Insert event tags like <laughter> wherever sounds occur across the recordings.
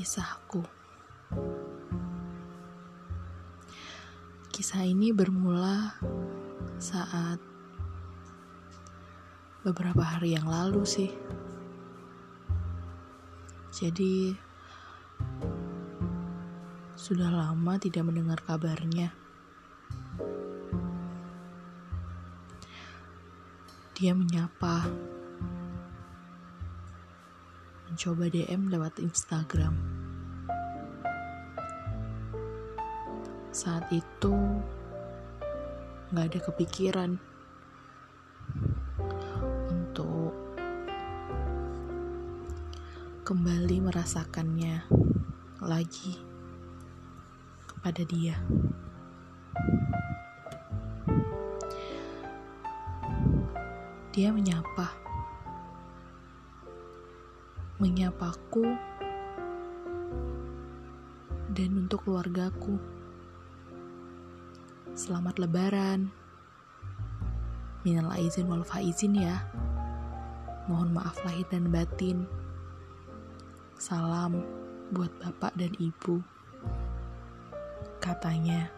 kisahku. Kisah ini bermula saat beberapa hari yang lalu sih. Jadi sudah lama tidak mendengar kabarnya. Dia menyapa mencoba DM lewat Instagram. Saat itu gak ada kepikiran untuk kembali merasakannya lagi kepada dia. Dia menyapa menyapaku dan untuk keluargaku. Selamat lebaran. Minal aizin wal faizin ya. Mohon maaf lahir dan batin. Salam buat bapak dan ibu. Katanya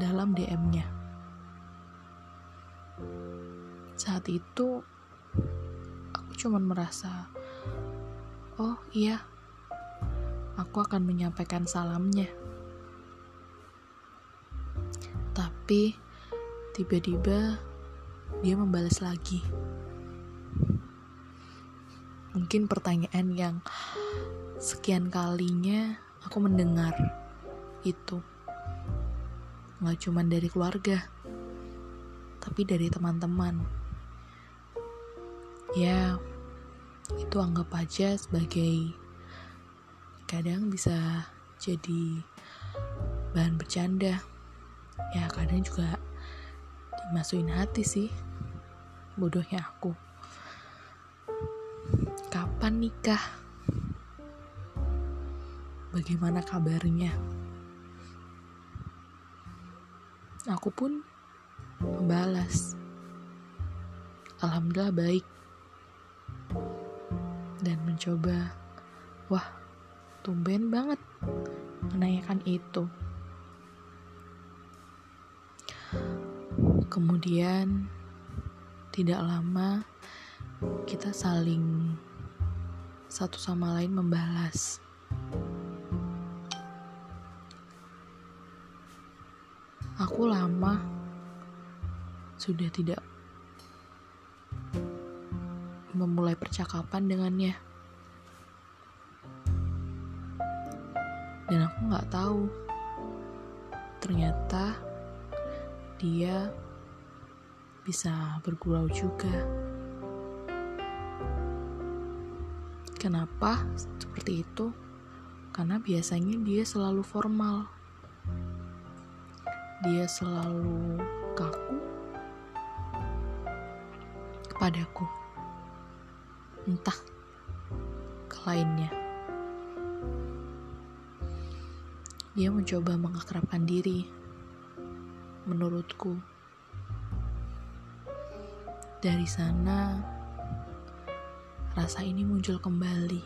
dalam DM-nya. Saat itu cuma merasa, oh iya, aku akan menyampaikan salamnya. Tapi tiba-tiba dia membalas lagi. Mungkin pertanyaan yang sekian kalinya aku mendengar itu. Nggak cuma dari keluarga, tapi dari teman-teman. Ya, itu anggap aja sebagai kadang bisa jadi bahan bercanda. Ya kadang juga dimasukin hati sih bodohnya aku. Kapan nikah? Bagaimana kabarnya? Aku pun membalas. Alhamdulillah baik mencoba, wah, tumben banget menanyakan itu. Kemudian, tidak lama kita saling satu sama lain membalas. Aku lama sudah tidak memulai percakapan dengannya. Dan aku nggak tahu, ternyata dia bisa bergurau juga. Kenapa seperti itu? Karena biasanya dia selalu formal. Dia selalu kaku kepadaku entah ke lainnya. Dia mencoba mengakrabkan diri, menurutku. Dari sana, rasa ini muncul kembali.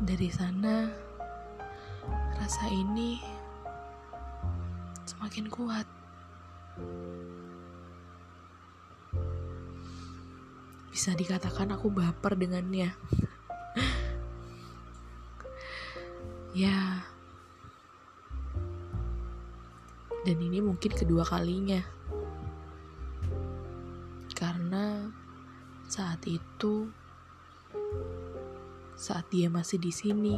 Dari sana, rasa ini semakin kuat. bisa dikatakan aku baper dengannya ya. Dan ini mungkin kedua kalinya. Karena saat itu saat dia masih di sini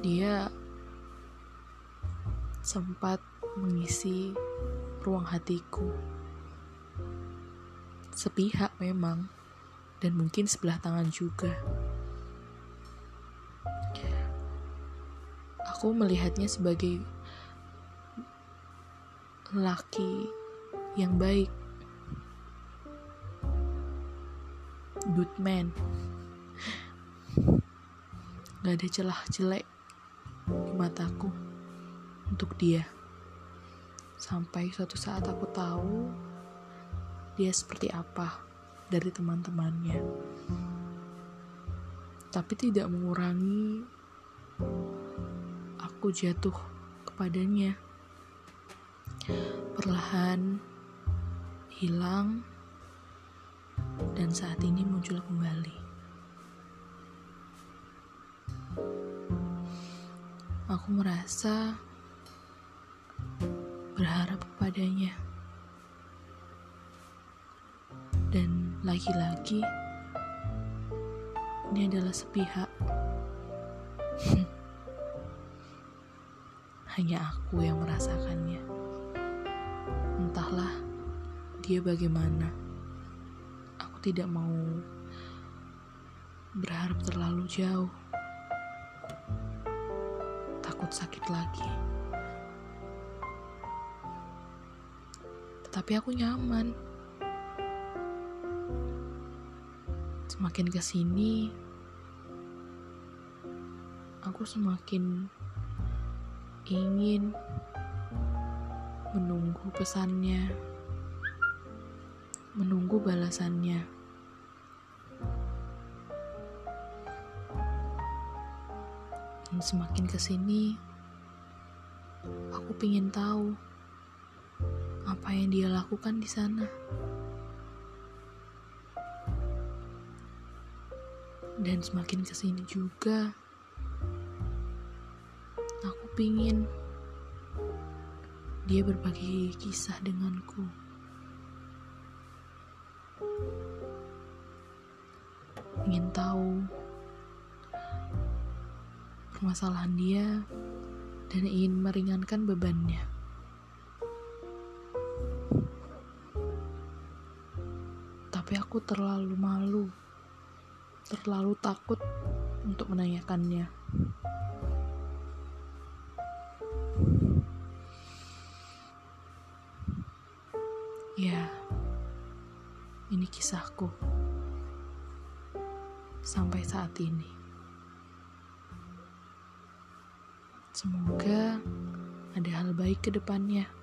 dia sempat mengisi ruang hatiku. Sepihak memang, dan mungkin sebelah tangan juga. Aku melihatnya sebagai laki yang baik, good man. Gak ada celah jelek di mataku untuk dia. Sampai suatu saat aku tahu dia seperti apa dari teman-temannya. Tapi tidak mengurangi aku jatuh kepadanya. Perlahan hilang dan saat ini muncul kembali. Aku merasa berharap kepadanya. Dan lagi-lagi, ini adalah sepihak. <laughs> Hanya aku yang merasakannya. Entahlah dia bagaimana. Aku tidak mau berharap terlalu jauh. Takut sakit lagi. Tetapi aku nyaman. Semakin ke sini, aku semakin ingin menunggu pesannya, menunggu balasannya. Dan semakin ke sini, aku ingin tahu apa yang dia lakukan di sana. Dan semakin ke sini juga, aku pingin dia berbagi kisah denganku. Ingin tahu permasalahan dia dan ingin meringankan bebannya. Tapi aku terlalu malu, terlalu takut untuk menanyakannya. Ya, ini kisahku sampai saat ini. Semoga ada hal baik ke depannya.